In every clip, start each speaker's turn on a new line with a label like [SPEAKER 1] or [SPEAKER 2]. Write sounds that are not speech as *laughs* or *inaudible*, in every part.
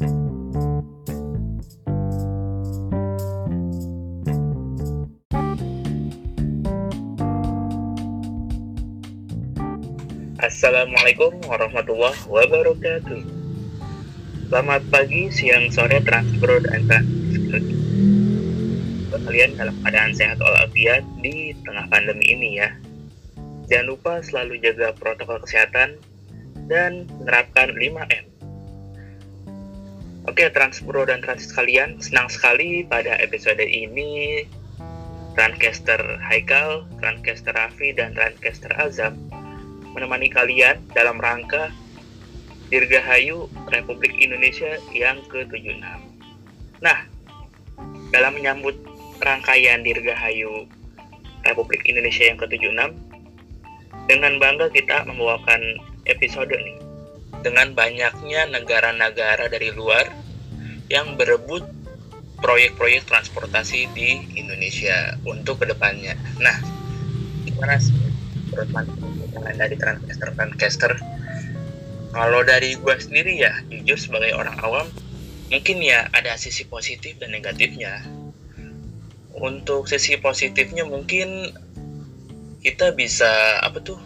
[SPEAKER 1] Assalamualaikum warahmatullahi wabarakatuh. Selamat pagi, siang, sore, transpro dan transpro. Kalian dalam keadaan sehat walafiat di tengah pandemi ini ya. Jangan lupa selalu jaga protokol kesehatan dan menerapkan 5M. Oke, transpro dan transit kalian, senang sekali pada episode ini Trancaster Haikal, Trancaster Raffi, dan Trancaster Azam menemani kalian dalam rangka Dirgahayu Republik Indonesia yang ke-76. Nah, dalam menyambut rangkaian Dirgahayu Republik Indonesia yang ke-76, dengan bangga kita membawakan episode nih. Dengan banyaknya negara-negara dari luar yang berebut proyek-proyek transportasi di Indonesia untuk ke depannya. Nah, gimana sih menurut pandangan dari transcaster transcaster kalau dari gue sendiri ya jujur sebagai orang awam mungkin ya ada sisi positif dan negatifnya untuk sisi positifnya mungkin kita bisa apa tuh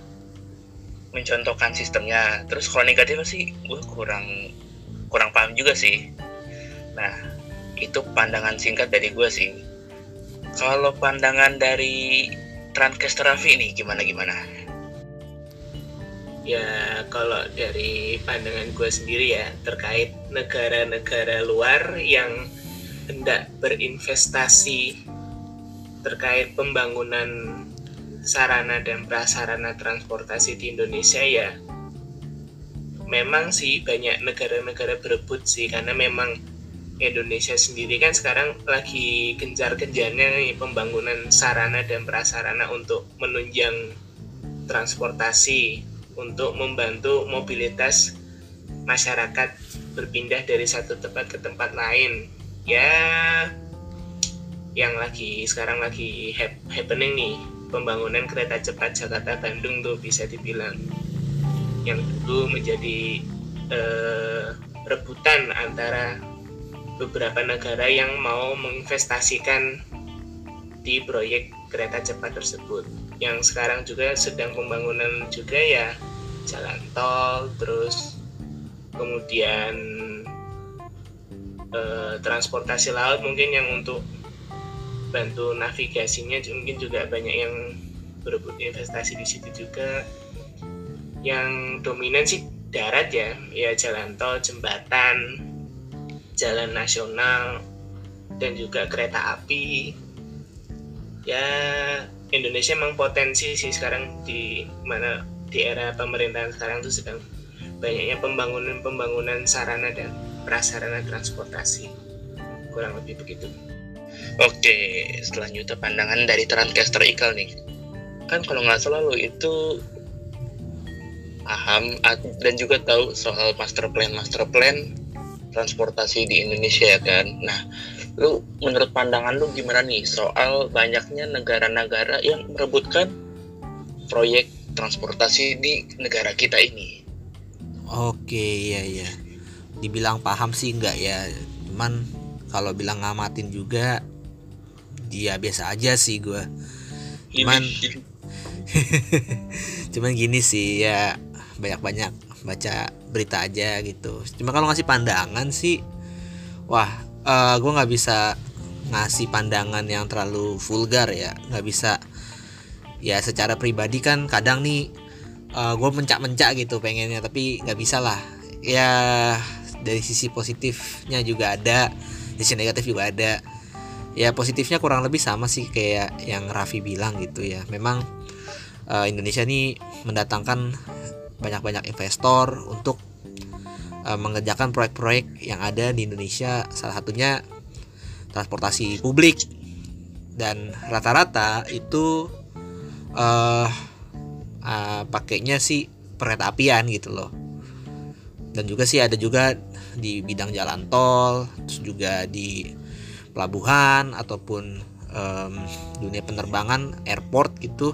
[SPEAKER 1] mencontohkan sistemnya. Terus kalau negatifnya sih gue kurang kurang paham juga sih. Nah itu pandangan singkat dari gue sih. Kalau pandangan dari Transcaster Raffi ini gimana gimana?
[SPEAKER 2] Ya kalau dari pandangan gue sendiri ya terkait negara-negara luar yang hendak berinvestasi terkait pembangunan sarana dan prasarana transportasi di Indonesia ya. Memang sih banyak negara-negara berebut sih karena memang Indonesia sendiri kan sekarang lagi gencar-gencarnya pembangunan sarana dan prasarana untuk menunjang transportasi untuk membantu mobilitas masyarakat berpindah dari satu tempat ke tempat lain. Ya yang lagi sekarang lagi happening nih pembangunan kereta cepat Jakarta Bandung tuh bisa dibilang yang dulu menjadi eh, rebutan antara beberapa negara yang mau menginvestasikan di proyek kereta cepat tersebut. Yang sekarang juga sedang pembangunan juga ya jalan tol terus kemudian eh, transportasi laut mungkin yang untuk bantu navigasinya mungkin juga banyak yang berebut investasi di situ juga. Yang dominan sih darat ya ya jalan tol jembatan jalan nasional dan juga kereta api. Ya Indonesia memang potensi sih sekarang di mana di era pemerintahan sekarang itu sedang banyaknya pembangunan-pembangunan sarana dan prasarana transportasi. Kurang lebih begitu.
[SPEAKER 1] Oke, selanjutnya pandangan dari Transcaster Ikal nih. Kan kalau nggak salah lo itu paham dan juga tahu soal master plan master plan transportasi di Indonesia ya kan. Nah, lu menurut pandangan lu gimana nih soal banyaknya negara-negara yang merebutkan proyek transportasi di negara kita ini?
[SPEAKER 3] Oke, iya iya. Dibilang paham sih enggak ya. Cuman kalau bilang ngamatin juga dia biasa aja sih gue. Cuman *laughs* *laughs* cuman gini sih ya banyak-banyak baca berita aja gitu. Cuma kalau ngasih pandangan sih wah uh, eh, gue nggak bisa ngasih pandangan yang terlalu vulgar ya nggak bisa ya secara pribadi kan kadang nih uh, eh, gue mencak-mencak gitu pengennya tapi nggak bisa lah ya dari sisi positifnya juga ada sisi negatif juga ada. Ya positifnya kurang lebih sama sih kayak yang Raffi bilang gitu ya. Memang uh, Indonesia ini mendatangkan banyak-banyak investor untuk uh, mengerjakan proyek-proyek yang ada di Indonesia. Salah satunya transportasi publik. Dan rata-rata itu uh, uh, pakainya sih kereta apian gitu loh. Dan juga sih ada juga di bidang jalan tol terus juga di pelabuhan ataupun um, dunia penerbangan airport gitu.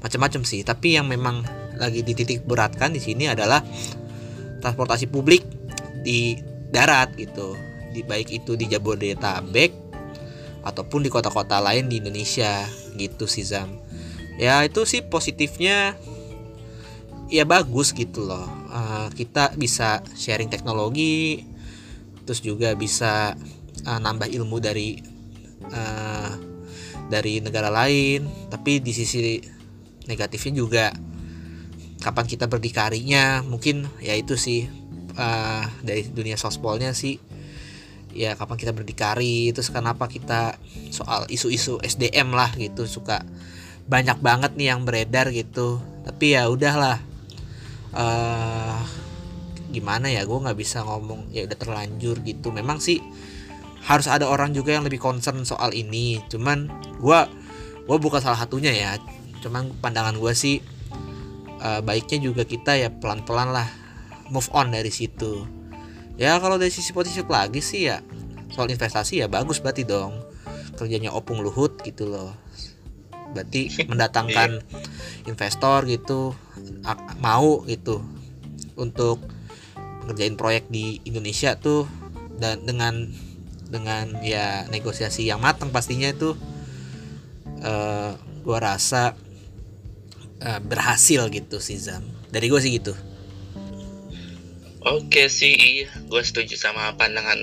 [SPEAKER 3] Macam-macam sih tapi yang memang lagi dititik beratkan di sini adalah transportasi publik di darat gitu. Di baik itu di Jabodetabek ataupun di kota-kota lain di Indonesia gitu sih Zam. Ya itu sih positifnya ya bagus gitu loh uh, kita bisa sharing teknologi terus juga bisa uh, nambah ilmu dari uh, dari negara lain. Tapi di sisi negatifnya juga kapan kita berdikarinya mungkin ya itu sih uh, dari dunia sospolnya sih. Ya kapan kita berdikari terus kenapa kita soal isu-isu SDM lah gitu suka banyak banget nih yang beredar gitu. Tapi ya udahlah uh, gimana ya gue nggak bisa ngomong ya udah terlanjur gitu. Memang sih harus ada orang juga yang lebih concern soal ini. Cuman gue gue bukan salah satunya ya. Cuman pandangan gue sih uh, baiknya juga kita ya pelan-pelan lah move on dari situ. Ya kalau dari sisi positif lagi sih ya soal investasi ya bagus berarti dong. Kerjanya opung luhut gitu loh berarti *laughs* mendatangkan investor gitu mau gitu untuk ngerjain proyek di Indonesia tuh dan dengan dengan ya negosiasi yang matang pastinya itu uh, gua rasa uh, berhasil gitu sih Zam. Dari gue sih gitu.
[SPEAKER 1] Oke sih, iya, gue setuju sama pandangan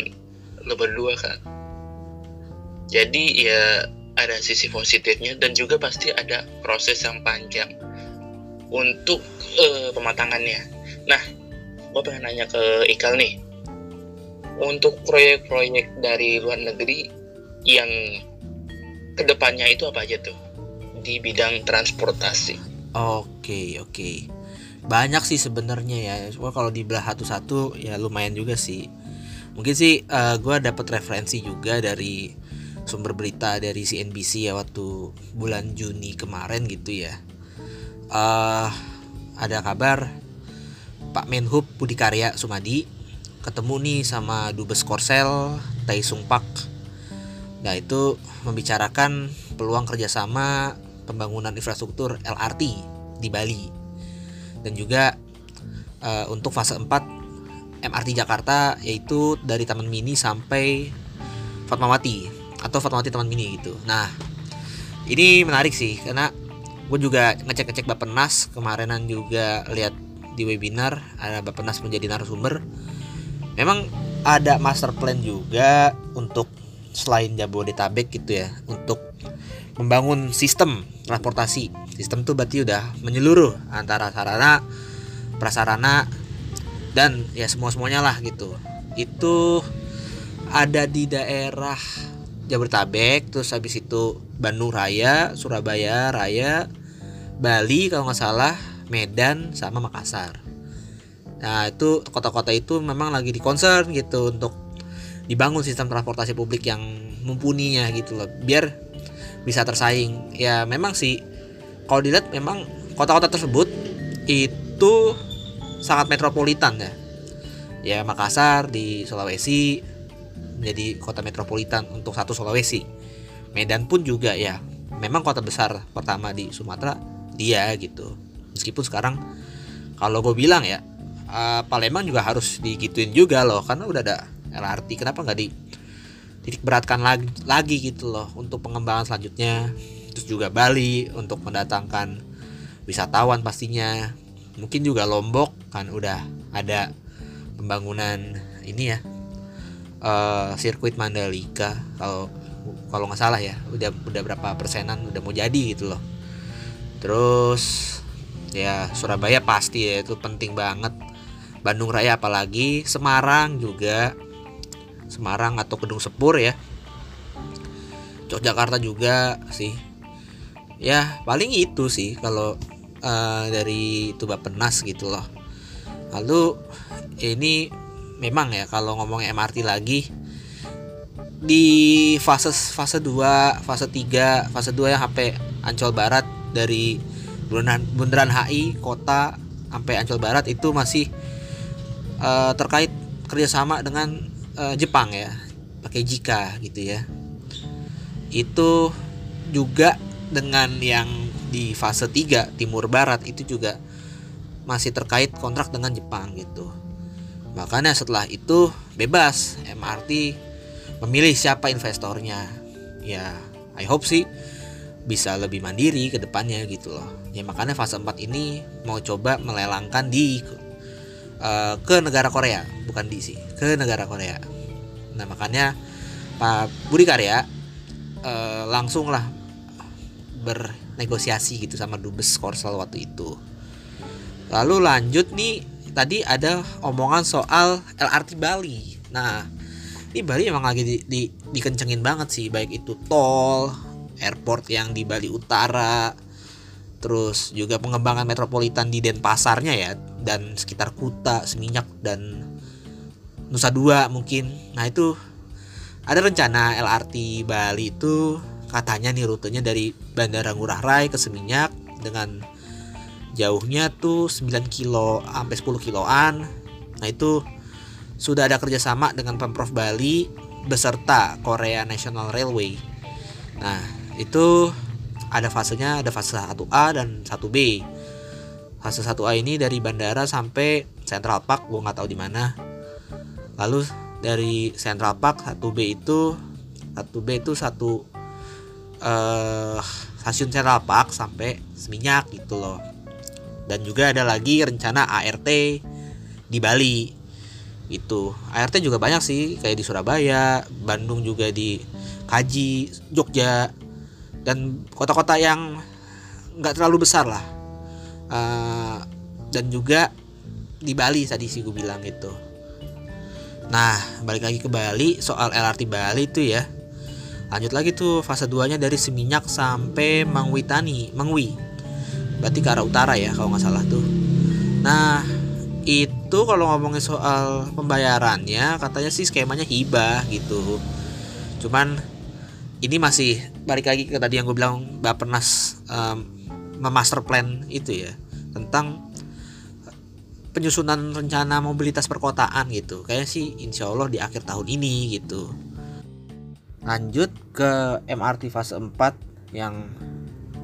[SPEAKER 1] lo berdua kan. Jadi ya ada sisi positifnya dan juga pasti ada proses yang panjang untuk uh, pematangannya. Nah, gue pengen nanya ke Ikal nih, untuk proyek-proyek dari luar negeri yang ke depannya itu apa aja tuh di bidang transportasi?
[SPEAKER 3] Oke oke banyak sih sebenarnya ya cuma kalau dibelah satu-satu ya lumayan juga sih mungkin sih uh, eh, gue dapat referensi juga dari sumber berita dari CNBC ya waktu bulan Juni kemarin gitu ya. Uh, ada kabar Pak Menhub Budi Karya Sumadi ketemu nih sama Dubes Korsel Tai Sung Pak. Nah itu membicarakan peluang kerjasama pembangunan infrastruktur LRT di Bali. Dan juga uh, untuk fase 4 MRT Jakarta yaitu dari Taman Mini sampai Fatmawati atau Fatmawati Taman Mini gitu. Nah, ini menarik sih karena gue juga ngecek-ngecek Bapenas kemarinan juga lihat di webinar ada Bapenas menjadi narasumber. Memang ada master plan juga untuk selain Jabodetabek gitu ya untuk membangun sistem transportasi sistem tuh berarti udah menyeluruh antara sarana prasarana dan ya semua semuanya lah gitu itu ada di daerah Jabodetabek terus habis itu Bandung Raya Surabaya Raya Bali kalau nggak salah Medan sama Makassar. Nah itu kota-kota itu memang lagi di concern gitu untuk dibangun sistem transportasi publik yang mumpuninya gitu loh biar bisa tersaing. Ya memang sih kalau dilihat memang kota-kota tersebut itu sangat metropolitan ya. Ya Makassar di Sulawesi menjadi kota metropolitan untuk satu Sulawesi. Medan pun juga ya memang kota besar pertama di Sumatera dia gitu. Meskipun sekarang kalau gue bilang ya uh, Palembang juga harus digituin juga loh karena udah ada LRT kenapa nggak di titik beratkan lagi, lagi gitu loh untuk pengembangan selanjutnya. Terus juga Bali untuk mendatangkan wisatawan pastinya. Mungkin juga Lombok kan udah ada pembangunan ini ya uh, sirkuit Mandalika kalau kalau nggak salah ya udah udah berapa persenan udah mau jadi gitu loh. Terus ya Surabaya pasti ya itu penting banget. Bandung Raya apalagi Semarang juga. Semarang atau Kedung Sepur ya. Yogyakarta juga sih. Ya paling itu sih kalau uh, dari tuba penas gitu loh. Lalu ini memang ya kalau ngomong MRT lagi di fase fase 2, fase 3, fase 2 yang sampai Ancol Barat dari Bundaran, Bundaran HI kota sampai Ancol Barat itu masih uh, terkait kerjasama dengan uh, Jepang ya pakai Jika gitu ya. Itu juga dengan yang di fase 3 timur barat itu juga masih terkait kontrak dengan Jepang gitu makanya setelah itu bebas MRT memilih siapa investornya. Ya I hope sih bisa lebih mandiri ke depannya gitu loh. Ya makanya fase 4 ini mau coba melelangkan di uh, ke negara Korea bukan di sih ke negara Korea. Nah makanya Pak Budi Karya uh, langsung lah bernegosiasi gitu sama dubes Korsel waktu itu. Lalu lanjut nih tadi ada omongan soal LRT Bali nah ini Bali emang lagi di, di, dikencengin banget sih baik itu tol airport yang di Bali Utara terus juga pengembangan metropolitan di Denpasarnya ya dan sekitar Kuta, Seminyak dan Nusa Dua mungkin. Nah itu ada rencana LRT Bali itu katanya nih rutenya dari Bandara Ngurah Rai ke Seminyak dengan jauhnya tuh 9 kilo sampai 10 kiloan. Nah itu sudah ada kerjasama dengan Pemprov Bali beserta Korea National Railway. Nah itu ada fasenya ada fase 1A dan 1B fase 1A ini dari bandara sampai Central Park gue nggak tahu di mana lalu dari Central Park 1B itu 1B itu satu uh, stasiun Central Park sampai Seminyak gitu loh dan juga ada lagi rencana ART di Bali. Itu. ART juga banyak sih kayak di Surabaya Bandung juga di Kaji Jogja dan kota-kota yang nggak terlalu besar lah. Uh, dan juga di Bali tadi sih gue bilang gitu. Nah balik lagi ke Bali soal LRT Bali itu ya. Lanjut lagi tuh fase 2 nya dari Seminyak sampai Mangwitani Mangwi berarti ke arah utara ya kalau nggak salah tuh. Nah itu kalau ngomongin soal pembayarannya katanya sih skemanya hibah gitu. Cuman ini masih balik lagi ke tadi yang gue bilang Bapenas um, memaster plan itu ya tentang penyusunan rencana mobilitas perkotaan gitu. Kayak sih insya Allah di akhir tahun ini gitu. Lanjut ke MRT fase 4 yang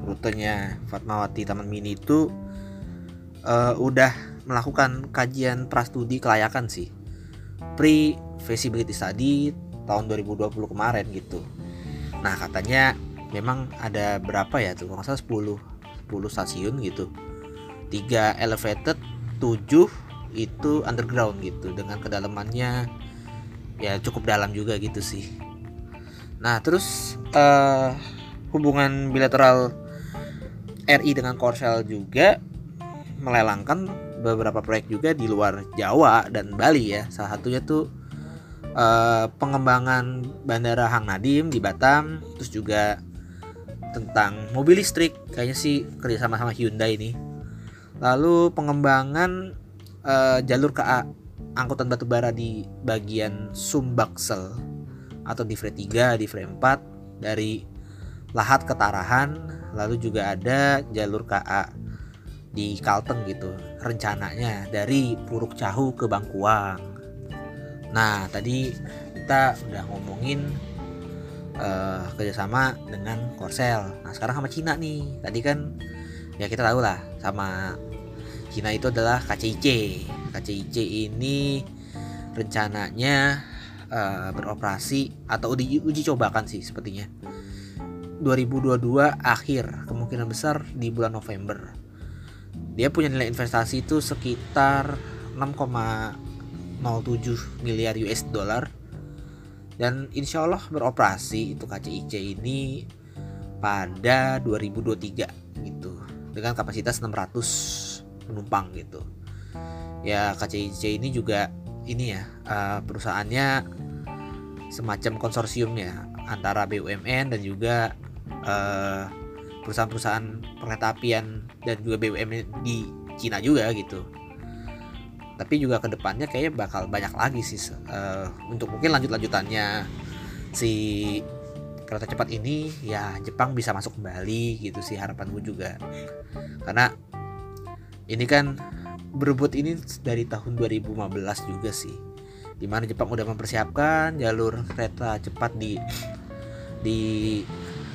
[SPEAKER 3] rutenya Fatmawati Taman Mini itu uh, udah melakukan kajian prastudi kelayakan sih pre feasibility study tahun 2020 kemarin gitu Nah katanya memang ada berapa ya tuh? Kalau 10 10 stasiun gitu. 3 elevated, 7 itu underground gitu dengan kedalamannya ya cukup dalam juga gitu sih. Nah, terus uh, hubungan bilateral RI dengan Korsel juga melelangkan beberapa proyek juga di luar Jawa dan Bali ya. Salah satunya tuh uh, pengembangan bandara Hang Nadim di Batam terus juga tentang mobil listrik kayaknya sih kerjasama sama Hyundai ini lalu pengembangan uh, jalur KA angkutan batubara di bagian Sumbaksel atau di frame 3 di frame 4 dari Lahat ke Tarahan lalu juga ada jalur KA di Kalteng gitu rencananya dari Puruk Cahu ke Bangkuang Nah tadi kita udah ngomongin uh, kerjasama dengan Korsel. Nah sekarang sama Cina nih. Tadi kan ya kita tahu lah sama Cina itu adalah KCIC. KCIC ini rencananya uh, beroperasi atau di uji cobakan sih sepertinya 2022 akhir kemungkinan besar di bulan November. Dia punya nilai investasi itu sekitar 6, 0,07 miliar US dollar. Dan insya Allah beroperasi itu KCIC ini pada 2023 gitu. Dengan kapasitas 600 penumpang gitu. Ya KCIC ini juga ini ya uh, perusahaannya semacam konsorsium ya antara BUMN dan juga uh, perusahaan-perusahaan apian dan juga BUMN di Cina juga gitu. Tapi juga ke depannya kayaknya bakal banyak lagi sih uh, untuk mungkin lanjut lanjutannya si kereta cepat ini ya Jepang bisa masuk kembali gitu sih harapan gue juga. Karena ini kan berebut ini dari tahun 2015 juga sih di mana Jepang udah mempersiapkan jalur kereta cepat di di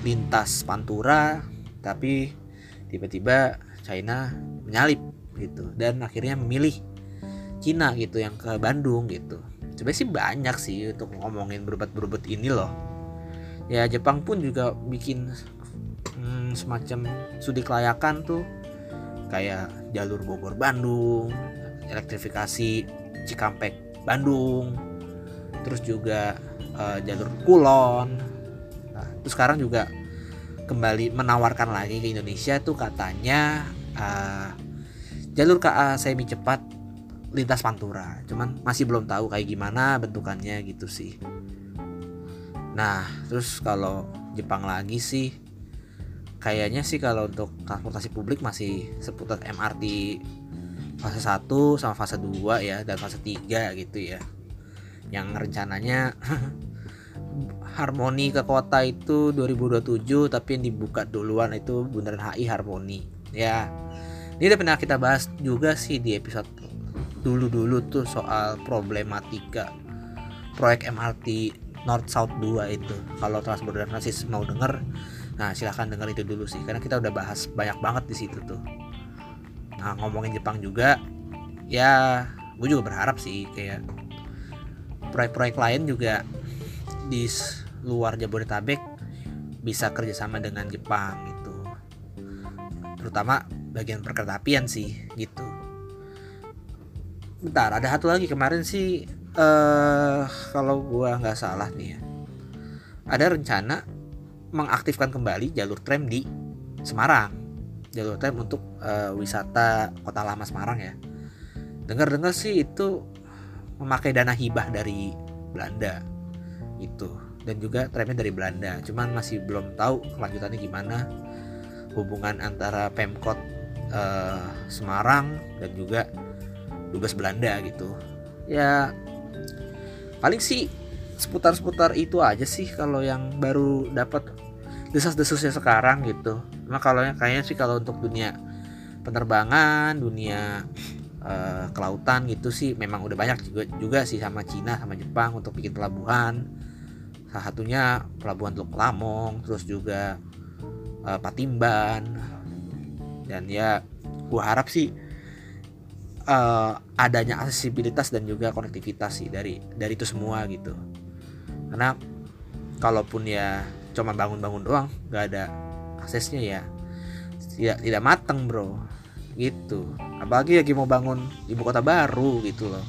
[SPEAKER 3] lintas Pantura tapi tiba-tiba China menyalip gitu dan akhirnya memilih Cina gitu yang ke Bandung gitu. Sebenarnya sih banyak sih untuk ngomongin berobat-berobat ini loh. Ya Jepang pun juga bikin hmm, semacam studi kelayakan tuh kayak jalur Bogor Bandung elektrifikasi Cikampek Bandung. Terus juga uh, jalur Kulon. Nah, terus sekarang juga kembali menawarkan lagi ke Indonesia tuh katanya uh, jalur KA semi cepat lintas Pantura. Cuman masih belum tahu kayak gimana bentukannya gitu sih. Nah terus kalau Jepang lagi sih kayaknya sih kalau untuk transportasi publik masih seputar MRT fase 1 sama fase 2 ya dan fase 3 gitu ya. Yang rencananya *laughs* Harmoni ke kota itu 2027 tapi yang dibuka duluan itu Bundaran HI Harmoni ya. Ini udah pernah kita bahas juga sih di episode dulu-dulu tuh soal problematika proyek MRT North South 2 itu. Kalau Transportasi mau denger Nah silahkan dengar itu dulu sih karena kita udah bahas banyak banget di situ tuh. Nah ngomongin Jepang juga, ya gue juga berharap sih kayak proyek-proyek lain juga di luar Jabodetabek bisa kerjasama dengan Jepang gitu. Terutama bagian perkeretaapian sih gitu. Bentar, ada satu lagi kemarin sih eh uh, kalau gua nggak salah nih ya. Ada rencana mengaktifkan kembali jalur tram di Semarang jalur tram untuk uh, wisata kota lama Semarang ya. Dengar-dengar sih itu memakai dana hibah dari Belanda itu dan juga tramnya dari Belanda. Cuman masih belum tahu kelanjutannya gimana. Hubungan antara Pemkot uh, Semarang dan juga dubes Belanda gitu. Ya paling sih seputar-seputar itu aja sih kalau yang baru dapat desas-desusnya sekarang gitu. Nah kalau kayaknya sih kalau untuk dunia penerbangan, dunia uh, kelautan gitu sih memang udah banyak juga juga sih sama Cina sama Jepang untuk bikin pelabuhan. Salah satunya pelabuhan Teluk Lamong, terus juga uh, Patimban. Dan ya gua harap sih uh, adanya aksesibilitas dan juga konektivitas sih dari dari itu semua gitu karena kalaupun ya cuma bangun-bangun doang nggak ada aksesnya ya. Tidak tidak mateng bro. Gitu. Apalagi lagi mau bangun ibu kota baru gitu loh.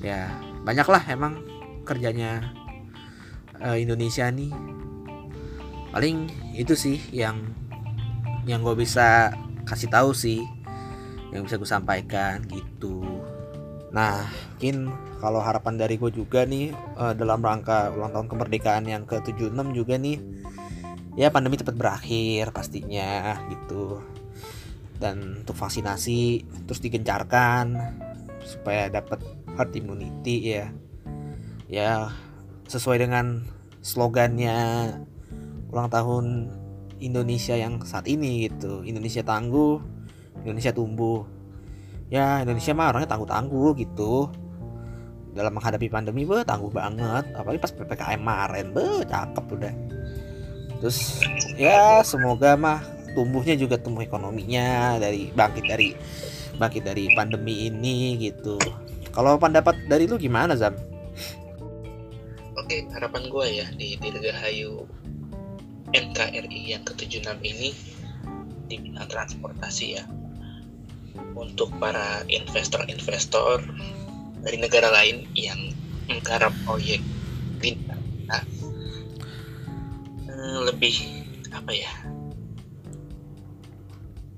[SPEAKER 3] Ya banyaklah emang kerjanya uh, Indonesia nih. Paling itu sih yang yang gue bisa kasih tahu sih yang bisa gue sampaikan gitu. Nah mungkin kalau harapan dari gue juga nih uh, dalam rangka ulang tahun kemerdekaan yang ke-76 juga nih ya pandemi cepat berakhir pastinya gitu. Dan untuk vaksinasi terus digencarkan supaya dapat herd immunity ya. Ya sesuai dengan slogannya ulang tahun Indonesia yang saat ini gitu. Indonesia tangguh Indonesia tumbuh. Ya Indonesia mah orangnya tangguh-tangguh gitu. Dalam menghadapi pandemi be tangguh banget. Apalagi pas ppkm kemarin be cakep udah terus ya semoga mah tumbuhnya juga tumbuh ekonominya dari bangkit dari bangkit dari pandemi ini gitu kalau pendapat dari lu gimana Zam?
[SPEAKER 2] Oke harapan gue ya di Dirgahayu NKRI yang ke-76 ini di bidang transportasi ya untuk para investor-investor dari negara lain yang menggarap proyek bintang nah, lebih apa ya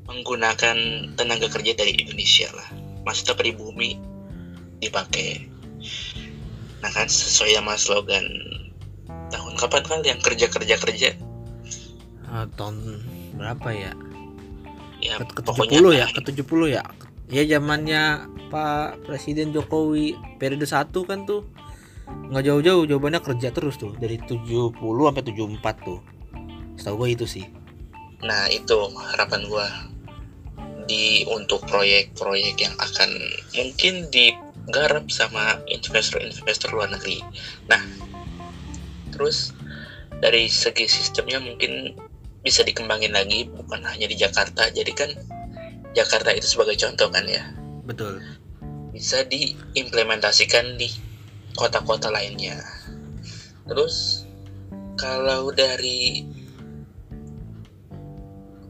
[SPEAKER 2] menggunakan tenaga kerja dari Indonesia lah. Masih tetap bumi dipakai. Nah kan sesuai sama slogan tahun kapan kan yang kerja kerja kerja
[SPEAKER 3] uh, tahun berapa ya?
[SPEAKER 2] Ya
[SPEAKER 3] ke, ke 70 ya? Ke 70 ya? Ya zamannya Pak Presiden Jokowi periode satu kan tuh nggak jauh-jauh jawabannya kerja terus tuh. Dari 70 sampai 74 tuh. Setahu gue itu sih.
[SPEAKER 2] Nah itu harapan gue di untuk proyek-proyek yang akan mungkin digarap sama investor-investor luar negeri. Nah terus dari segi sistemnya mungkin bisa dikembangin lagi bukan hanya di Jakarta. Jadi kan Jakarta itu sebagai contoh kan ya.
[SPEAKER 3] Betul.
[SPEAKER 1] Bisa diimplementasikan di kota-kota lainnya. Terus kalau dari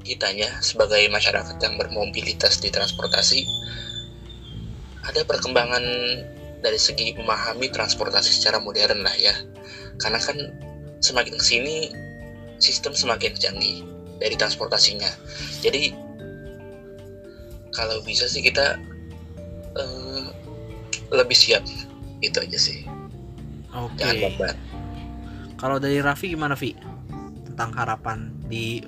[SPEAKER 1] kitanya sebagai masyarakat yang bermobilitas di transportasi ada perkembangan dari segi memahami transportasi secara modern lah ya karena kan semakin ke sini sistem semakin canggih dari transportasinya jadi kalau bisa sih kita uh, lebih siap itu aja sih.
[SPEAKER 3] Oke.
[SPEAKER 1] Lambat
[SPEAKER 3] kalau dari Raffi gimana Vi tentang harapan di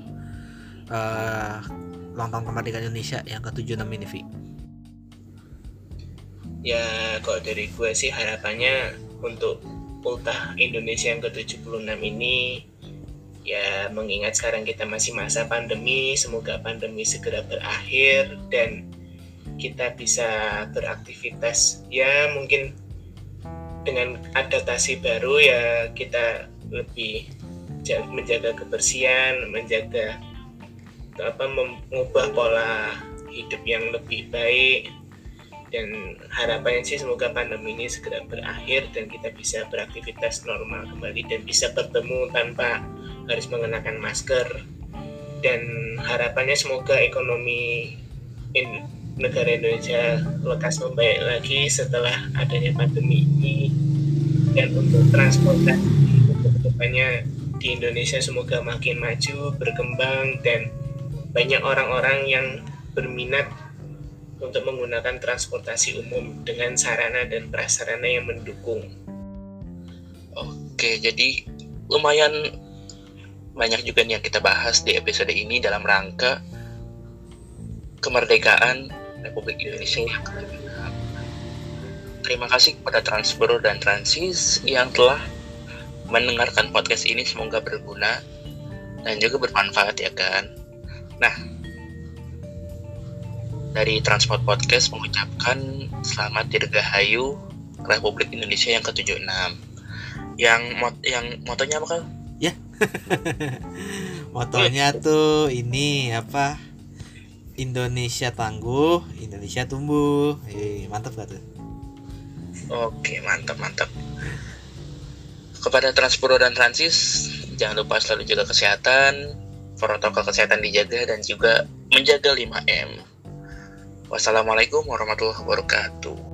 [SPEAKER 3] uh, tahun kemerdekaan Indonesia yang ke-76 ini Vi
[SPEAKER 2] ya kalau dari gue sih harapannya untuk ultah Indonesia yang ke-76 ini ya mengingat sekarang kita masih masa pandemi semoga pandemi segera berakhir dan kita bisa beraktivitas. Ya mungkin dengan adaptasi baru ya kita lebih menjaga kebersihan menjaga apa mengubah pola hidup yang lebih baik. Dan harapannya sih semoga pandemi ini segera berakhir dan kita bisa beraktivitas normal kembali dan bisa bertemu tanpa harus mengenakan masker. Dan harapannya semoga ekonomi negara Indonesia lekas membaik lagi setelah adanya pandemi ini dan untuk transportasi untuk ke depannya di Indonesia semoga makin maju berkembang dan banyak orang-orang yang berminat untuk menggunakan transportasi umum dengan sarana dan prasarana yang mendukung.
[SPEAKER 1] Oke, jadi lumayan banyak juga nih yang kita bahas di episode ini dalam rangka kemerdekaan Republik Indonesia Terima kasih kepada Transbro dan Transis yang telah mendengarkan podcast ini semoga berguna dan juga bermanfaat ya kan. Nah, dari Transport Podcast mengucapkan selamat dirgahayu Republik Indonesia yang ke-76. Yang mot yang motonya apa kan?
[SPEAKER 3] Ya. *laughs* motonya tuh ini apa? Indonesia tangguh, Indonesia tumbuh. Eh, mantap gak tuh?
[SPEAKER 1] Oke, mantap, mantap. Kepada Transpro dan Transis, jangan lupa selalu jaga kesehatan, protokol kesehatan dijaga dan juga menjaga 5M. Wassalamualaikum warahmatullahi wabarakatuh.